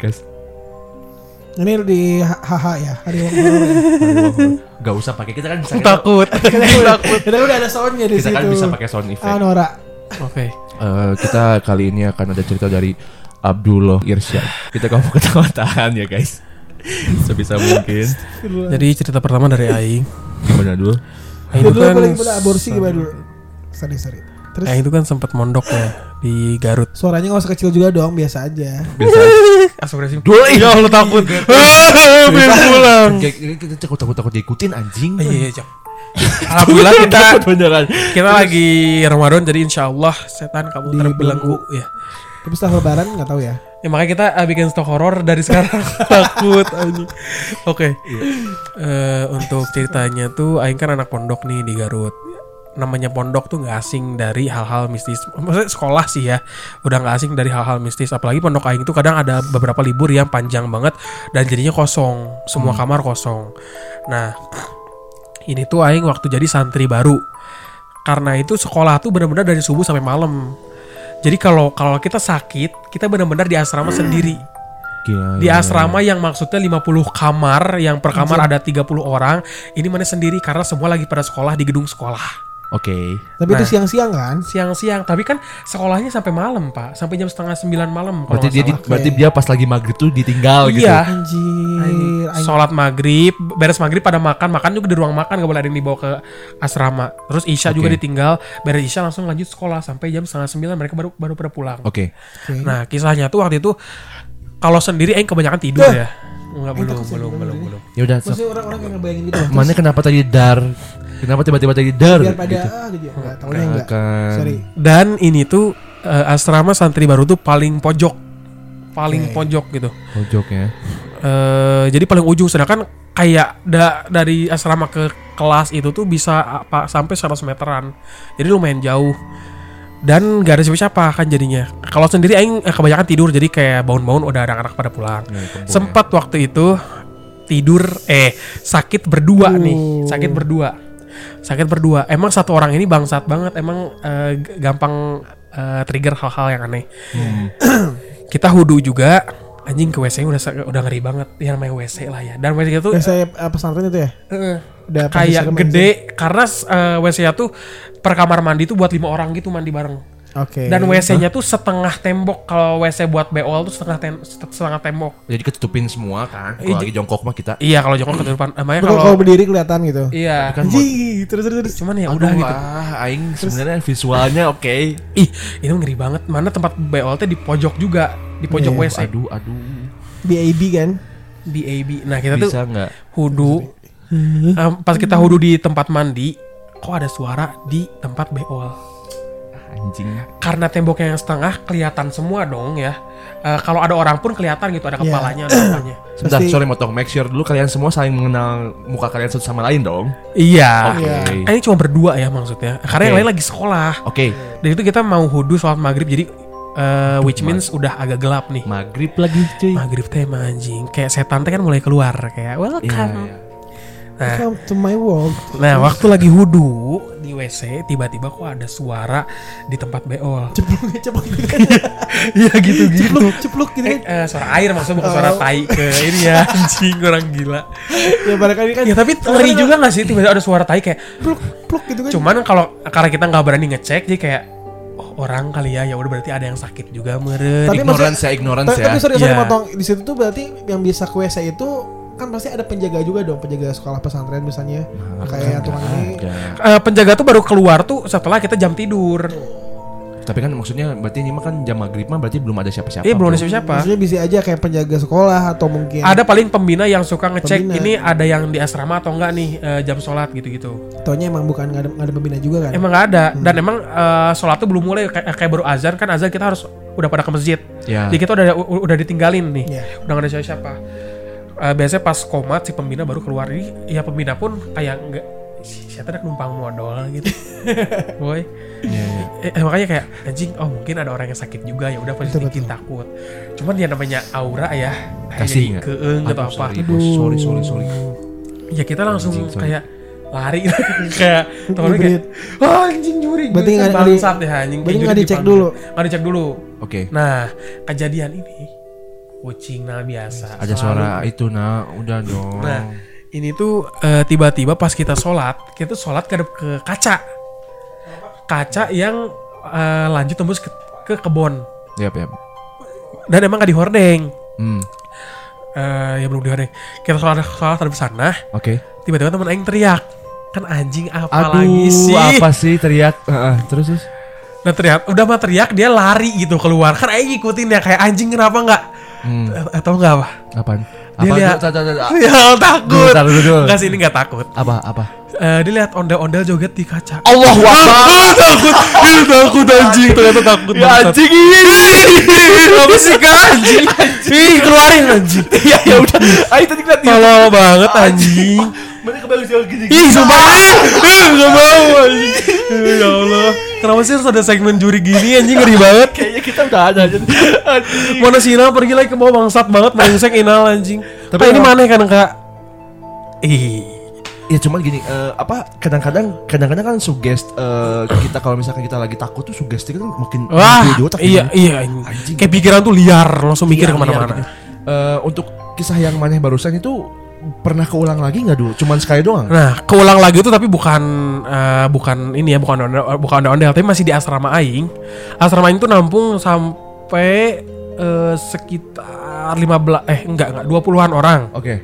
Podcast. Ini di HH ya, hari Horor ya. Gak usah pakai kita kan bisa Takut. Kita udah, kita udah ada soundnya di kita situ. kan bisa pakai sound effect. Ah, Nora. Oke. Eh, kita kali ini akan ada cerita dari Abdullah Irsyad. Kita kamu ketawa-tahan ya guys. Sebisa mungkin. Jadi cerita pertama dari Aing. Gimana dulu? Aing dulu kan paling pada aborsi gimana dulu? Sorry, sorry. Terus Aing itu kan sempat mondok ya di Garut. suaranya gak usah kecil juga dong, biasa aja. Biasa. Astagfirullahaladzim. Dulu Ya Allah takut. Belum pulang. Kayak ini kita takut takut takut diikutin anjing. Iya, iya, Cok. Alhamdulillah kita kita lagi Ramadan jadi insya Allah setan kamu terbelenggu ya. Tapi setelah lebaran nggak tahu ya. Ya makanya kita uh, bikin stok horor dari sekarang takut anjing. Oke. Eh, untuk ceritanya tuh Aing kan anak pondok nih di Garut. Namanya pondok tuh nggak asing dari hal-hal mistis. Maksudnya sekolah sih ya, udah nggak asing dari hal-hal mistis. Apalagi pondok Aing tuh kadang ada beberapa libur yang panjang banget dan jadinya kosong, semua kamar kosong. Nah, ini tuh Aing waktu jadi santri baru. Karena itu sekolah tuh benar-benar dari subuh sampai malam. Jadi kalau kalau kita sakit, kita benar-benar di asrama sendiri. Gila, Di asrama yang maksudnya 50 kamar, yang per kamar ada 30 orang, ini mana sendiri karena semua lagi pada sekolah di gedung sekolah. Oke. Tapi itu Nah. siang-siang kan? Siang-siang, tapi kan sekolahnya sampai malam, Pak. Sampai jam setengah sembilan malam. kalau Berarti dia di- salah. berarti dia pas lagi maghrib tuh ditinggal gitu. Iya. Anjir. Sholat maghrib, beres maghrib pada makan, makan juga di ruang makan gak boleh ada yang dibawa ke asrama. Terus Isya juga Oke. ditinggal, beres Isya langsung lanjut sekolah sampai jam setengah sembilan mereka baru baru pada pulang. Oke. Oke. Nah kisahnya tuh waktu itu kalau sendiri Aing kebanyakan tidur Dah. ya. Enggak belum belum belum belum. Ya udah. Maksudnya orang-orang yang ngebayangin gitu. Mana kenapa tadi dar? Kenapa tiba-tiba tadi dar? biar pada gitu? ah gitu ya. Enggak tahunya enggak. Sorry. Dan ini tuh eh, asrama santri baru tuh paling pojok, paling Oke. pojok gitu. Pojoknya. Eh jadi paling ujung sedangkan kayak da- dari asrama ke kelas itu tuh bisa apa sampai 100 meteran. Jadi lumayan jauh. Dan gak ada siapa-siapa kan jadinya. Kalau sendiri aing eh, kebanyakan tidur jadi kayak bangun-bangun udah ada anak-anak pada pulang. Sempat waktu itu tidur eh sakit berdua Uh. nih, sakit berdua. Sakit berdua. Emang satu orang ini bangsat banget, emang eh, g- gampang eh, trigger hal-hal yang aneh. Kita hudu juga anjing ke WC udah udah ngeri banget. Ya namanya WC lah ya. Dan WC itu Eh, saya apa pesantren itu ya? eh, Udah kayak gede karena eh, WC-nya tuh per kamar mandi tuh buat lima orang gitu mandi bareng. Oke. Dan WC-nya tuh setengah tembok. Kalau WC buat beol tuh setengah tem- setengah tembok. Jadi ketutupin semua kan. Iya, Kalau lagi jongkok mah kita. Iya kalau jongkok ketutupan. Namanya Kalau kalau berdiri kelihatan gitu. iya. Kan terus terus terus. Cuman ya Aduh, udah gitu. ah, aing sebenarnya visualnya oke. Ih, ini ngeri banget. Mana tempat beol teh di pojok juga, di pojok Iya, WC Aduh, aduh. BAB kan? di AB. Nah, kita tuh Bisa nggak? hudu. Em, pas kita hudu di tempat mandi, kok ada suara di tempat beol. Anjing. Karena temboknya yang setengah kelihatan semua dong ya. Eh, kalau ada orang pun kelihatan gitu, ada Iya. kepalanya, ada apanya. Sebentar, Pasti- sorry motong. Make sure dulu kalian semua saling mengenal muka kalian satu sama lain dong. Iya. Oke. Iya. Ini cuma berdua ya maksudnya. Karena yang Oke. lain lagi sekolah. Oke, Dan itu kita mau hudu sholat maghrib jadi eh, which means udah agak gelap nih. maghrib lagi cuy. Maghrib teh emang anjing. Kayak setan teh kan mulai keluar kayak welcome. Iya, iya. Nah, Come to my world. nah waktu lagi hudu di WC tiba-tiba kok ada suara di tempat beol. Ceplok ceplok gitu kan. Iya gitu-gitu. Ceplok ceplok gitu Eh, kan. eh, suara air maksudnya bukan suara Oh. tai ke ini ya anjing orang gila. Ya barangkali kan. Ya tapi ngeri juga gak sih tiba-tiba ada suara tai kayak Pluk pluk gitu kan. cuman kalau karena kita nggak berani ngecek jadi kayak oh, orang kali ya ya udah berarti ada yang sakit juga meren. Tapi Ignorance ya, ignorance ya. Tapi sorry sorry Iya. potong di situ tuh berarti yang bisa ke WC itu kan pasti ada penjaga juga dong penjaga sekolah pesantren misalnya kayak tukang ini. Eh, penjaga tuh baru keluar tuh setelah kita jam tidur. Tapi kan maksudnya berarti ini mah kan jam maghrib mah berarti belum ada siapa-siapa. Iya belum ada siapa-siapa. maksudnya bisa aja kayak penjaga sekolah atau mungkin Ada paling pembina yang suka ngecek Pembina. ini ada yang di asrama atau enggak nih eh, jam sholat gitu-gitu. taunya emang bukan nggak ada, nggak ada pembina juga kan Emang nggak ada dan emang eh, sholat tuh belum mulai kayak, kayak baru azan kan azan kita harus udah pada ke masjid. Ya. Jadi kita udah udah ditinggalin nih. Iya. Udah gak ada siapa-siapa. Eh, biasanya pas komat si pembina baru keluar ini ya pembina pun kayak enggak siapa ada numpang modal gitu. Boy. Iya, iya. Eh, eh, makanya kayak anjing oh mungkin ada orang yang sakit juga ya udah pasti betul. takut. Cuman ya namanya aura ya Kasih jadi nggak? keeng atau Aduh, apa. sorry, sorry, sorry, sorry. Ya kita langsung Anjing, sorry. kayak lari kayak temen gue kayak "Wah, anjing nyuri Berarti kan nggak- nggak di- ya anjing berarti nggak dicek dulu? nggak dicek dulu Oke. nah kejadian ini kucing nah biasa Ada suara itu nah, udah dong. nah ini tuh eh, tiba-tiba pas kita sholat kita sholat ke, ke kaca kaca yang eh, lanjut tembus ke, ke kebon Yap, yap. dan emang gak dihordeng Hmm. Eh, ya belum dihordeng kita sholat sholat di sana Oke. tiba-tiba temen aing teriak kan anjing apa Aduh, lagi sih apa sih teriak? Heeh, terus terus. Nah teriak, udah mah teriak dia lari gitu keluar. Kan Aing ngikutin ya kayak anjing kenapa nggak? Hmm. Eh, Atau nggak apa? Apaan? Dia Apa? lihat. Ya takut. Enggak sih ini nggak takut. Apa? Apa? Eh, dia lihat ondel-ondel joget di kaca. Allah Ah, takut, dia takut anjing, ternyata takut Ya anjing ini. Apa sih kak anjing? Ih keluarin anjing. Ya ya udah. Ayo tadi ngeliat dia. Tolol banget anjing. Mana kebayang gini. Ih sumpah Eh, Gak mau anjing Ya Allah Kenapa sih harus ada segmen juri gini anjing ngeri banget Kayaknya kita udah ada aja. Mana si Inal pergi lagi ke bawah bangsat banget Merengsek Inal anjing Tapi ini mana kan kak Ih Ya cuman gini, eh, apa kadang-kadang kadang-kadang kan sugest eh, kita kalau misalkan kita lagi takut tuh sugesti kan makin Wah makin di otak iya gitu. iya anjing. Kayak pikiran tuh liar Langsung mikir Iya, ke mana-mana gitu. Eh, untuk kisah yang maneh barusan itu pernah keulang lagi nggak dulu? Cuman sekali doang. Nah keulang lagi tuh tapi bukan eh, Bukan ini ya Bukan ondel, bukan ondel Tapi masih di asrama Aing Asrama Aing tuh nampung sampai eh, Sekitar 15 Eh enggak enggak 20an orang Oke.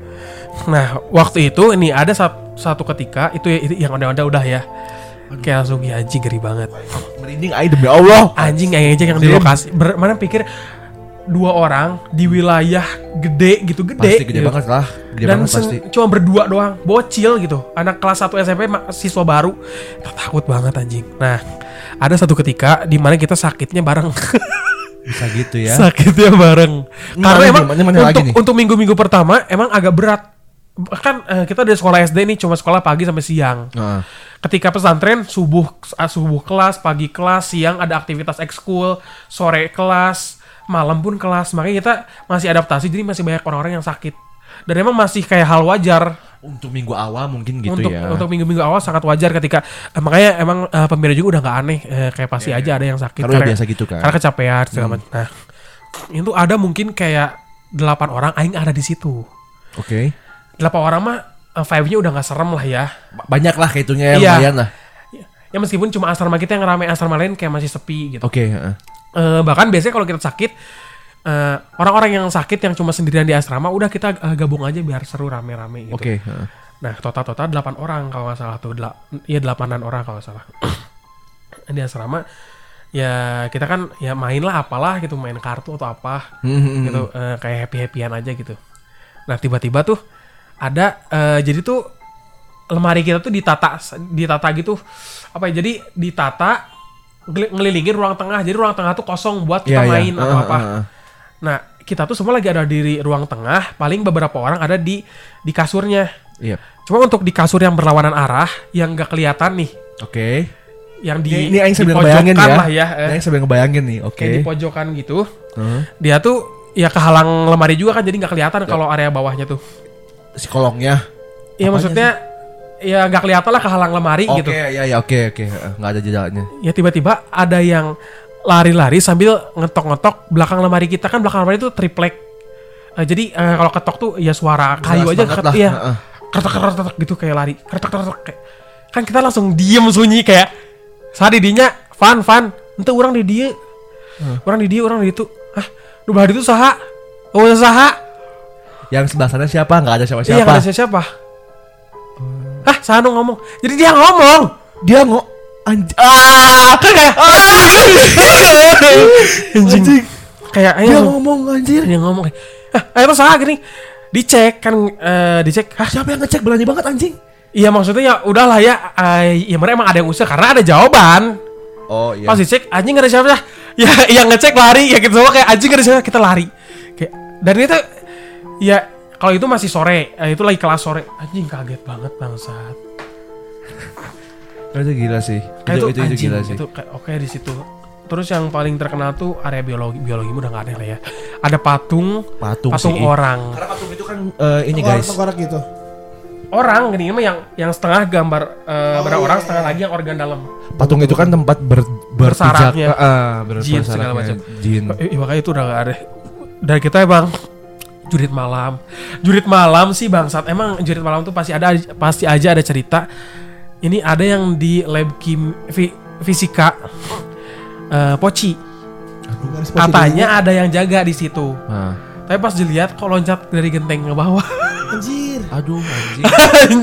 Nah, waktu itu ini ada sat- satu ketika itu, itu yang udah-udah udah ya. Kayak langsung ya anjing ngeri banget. Merinding aja demi Allah. Anjing kayak aja yang di lokasi. Ber- mana pikir dua orang di wilayah gede gitu gede. Pasti gede gitu. banget lah. Gede Dan banget pasti. cuma berdua doang, bocil gitu. Anak kelas 1 SMP siswa baru. Takut banget anjing. Nah, ada satu ketika di mana kita sakitnya bareng. Bisa gitu ya. sakitnya bareng. Ini Karena emang mana lagi untuk untuk minggu-minggu pertama emang agak berat. Kan eh, kita dari sekolah SD nih cuma sekolah pagi sampai siang. Heeh. Ketika pesantren subuh ah, subuh kelas, pagi kelas, siang ada aktivitas ekskul, sore kelas, malam pun kelas. Makanya kita masih adaptasi jadi masih banyak orang-orang yang sakit. Dan emang masih kayak hal wajar Untuk minggu awal mungkin gitu untuk ya. untuk minggu-minggu awal sangat wajar ketika eh, makanya emang eh, pembina juga udah nggak aneh eh, kayak pasti aja ada yang sakit Karena biasa gitu kan. karena kecapean segala macam. Nah, itu ada mungkin kayak delapan orang aing ada di situ. Oke. Delapan orang mah eh, vibe-nya udah nggak serem lah ya. Ba- Banyak lah kehitungnya ya, Iya. lumayan lah. Ya meskipun cuma asrama kita yang rame asrama lain kayak masih sepi gitu. Oke, heeh. Eh, bahkan biasanya kalau kita sakit eh, orang-orang yang sakit yang cuma sendirian di asrama udah kita eh, gabung aja biar seru rame-rame gitu. Oke, heeh. Nah, total-total 8 orang kalau nggak salah tuh. Dela ya 8 orang kalau nggak salah. di asrama ya kita kan ya main lah apalah gitu, main kartu atau apa Hmm, hmm, gitu eh, kayak happy-happyan aja gitu. Nah, tiba-tiba tuh ada eh, jadi tuh lemari kita tuh ditata ditata gitu apa ya? Jadi ditata ngelilingin ruang tengah. Jadi ruang tengah tuh kosong buat kita Iya, iya. main atau Heeh, apa. heeh. Nah, kita tuh semua lagi ada di ruang tengah, paling beberapa orang ada di di kasurnya. Iya. Cuma untuk di kasur yang berlawanan arah yang nggak kelihatan nih, Oke. yang di Ini, sambil pojokan ngebayangin ya. lah ya, eh. Ini aing sambil ngebayangin nih. Oke. kayak di pojokan gitu. Heeh. Dia tuh ya kehalang lemari juga kan, jadi nggak kelihatan kalau area bawahnya tuh. Si kolongnya. Ya Apanya maksudnya ya nggak kelihatan lah kehalang lemari Oke, gitu. ya ya oke oke. Heeh, Nggak ada jejaknya. Ya tiba-tiba ada yang lari-lari sambil ngetok-ngetok belakang lemari kita kan belakang lemari itu triplek. Eh, jadi eh, kalau ketok tuh ya suara kayu Jelas aja banget ket- lah, iya. heeh. Kertok kertok gitu kayak lari. Kertok kayak kan kita langsung diem sunyi kayak saat didinya fan fan ente orang di dia orang di dia orang di itu ah nu belah itu saha oh saha Yang sebelah sana siapa? Nggak ada iya siapa-siapa. nggak ada siapa ah Sano ngomong. Jadi dia ngomong. Dia ngo anj ah kan kayak anjing. Kayak ayo dia ngomong. anjir. dia ngomong kayak ah ayo saha gini dicek kan eh, dicek ah Siapa yang ngecek? Berani banget anjing? iya maksudnya ya udahlah ya eh, ya mereka emang ada yang usir karena ada jawaban. Oh iya. Pas dicek anjing gak ada siapa Ya yang ngecek lari ya kita semua kayak anjing gak ada siapa. Kita lari. Kayak dan itu ya kalau itu masih sore, eh, itu lagi kelas sore. Anjing kaget banget bangsat. itu gila sih. Kayak Itu itu, itu anjing, gila sih. Itu kayak oke di situ. Terus yang paling terkenal tuh area biologi. Biologi udah gak aneh lah ya. Ada patung Patung, patung sih. orang. Karena patung itu kan eh, ini Tengkorak- guys. tengkorak gitu. orang gini mah yang yang setengah gambar eh, Oh, berapa iya, orang iya, setengah iya. lagi yang organ dalam Patung itu kan tempat ber, berpijak, Bersarafnya. ber- Jin, segala macam. Jin. Eh, eh, makanya itu udah gak ada dan kita emang jurit malam. Jurit malam sih bangsat. Emang jurit malam tuh pasti ada pasti aja ada cerita. Ini ada yang di lab kim fi- fisika. Eh, poci katanya ada yang jaga di situ. Nah. tapi pas dilihat kok loncat dari genteng ke bawah. Anjir. Aduh anjing.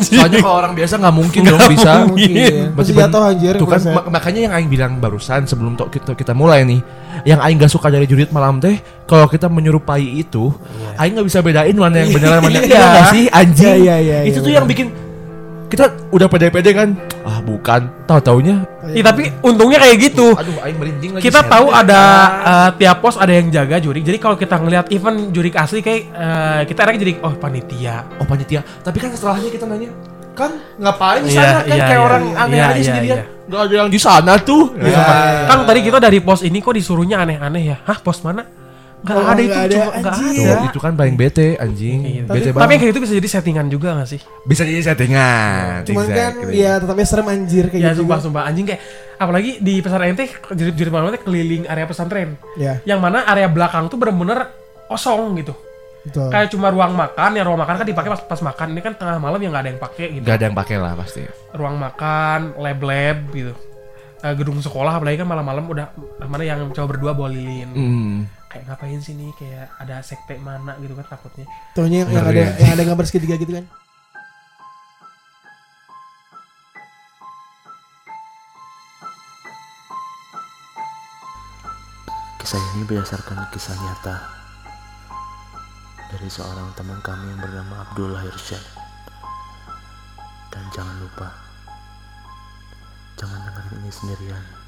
Soalnya kalau orang biasa nggak mungkin dong bisa. Mungkin. Pasti jatuh anjir. Tuh kan mak- makanya yang aing bilang barusan sebelum to- kita kita mulai nih, yang aing gak suka dari jurit malam teh, kalau kita menyerupai itu, aing nggak bisa bedain mana yang benar mana yang Iya. iya nggak sih anjing. Iya, iya, iya, itu iya, tuh yang bikin kita udah pede-pede kan, ah bukan, tahu taunya, Ih, tapi untungnya kayak gitu. Aduh aing merinding lagi. kita tahu ada eh, tiap pos ada yang jaga jurik. Jadi kalau kita ngelihat event jurik asli kayak eh, kita akhirnya jadi oh panitia. Oh panitia, tapi kan setelahnya kita nanya, kan ngapain di Iya, sana? Kan iya, kayak iya, orang aneh iya, aja iya, sendirian, iya. nggak ada yang di sana tuh. Iya. Kang tadi kita dari pos ini kok disuruhnya aneh-aneh ya? Hah pos mana nggak Oh, ada itu ada, cuma nggak anjing. ada Tuh, itu kan paling bete anjing, Iya. bete tapi, banget. tapi kayak itu bisa jadi settingan juga gak sih bisa jadi settingan. Cuman kan exactly. ya tetapnya serem anjir kayak ya gitu. sumpah juga. sumpah anjing kayak apalagi di pesantren ente jurit-jurit malam teh keliling area pesantren Ya, yang mana area belakang tuh bener-bener kosong gitu betul. kayak cuma ruang makan ya ruang makan kan dipakai pas, pas makan ini kan tengah malam yang nggak ada yang pakai gitu Gak ada yang pakai lah pasti. ruang makan lab-lab gitu Eh, gedung sekolah apalagi kan malam-malam udah mana yang coba berdua bawa lilin Hmm. Kayak ngapain sih nih kayak ada sekte mana gitu kan takutnya Tuhnya yang, yang ada yang ada gambar segitiga gitu kan. Kisah ini berdasarkan kisah nyata dari seorang teman kami yang bernama Abdullah Irsyad. Dan jangan lupa, jangan dengerin ini sendirian.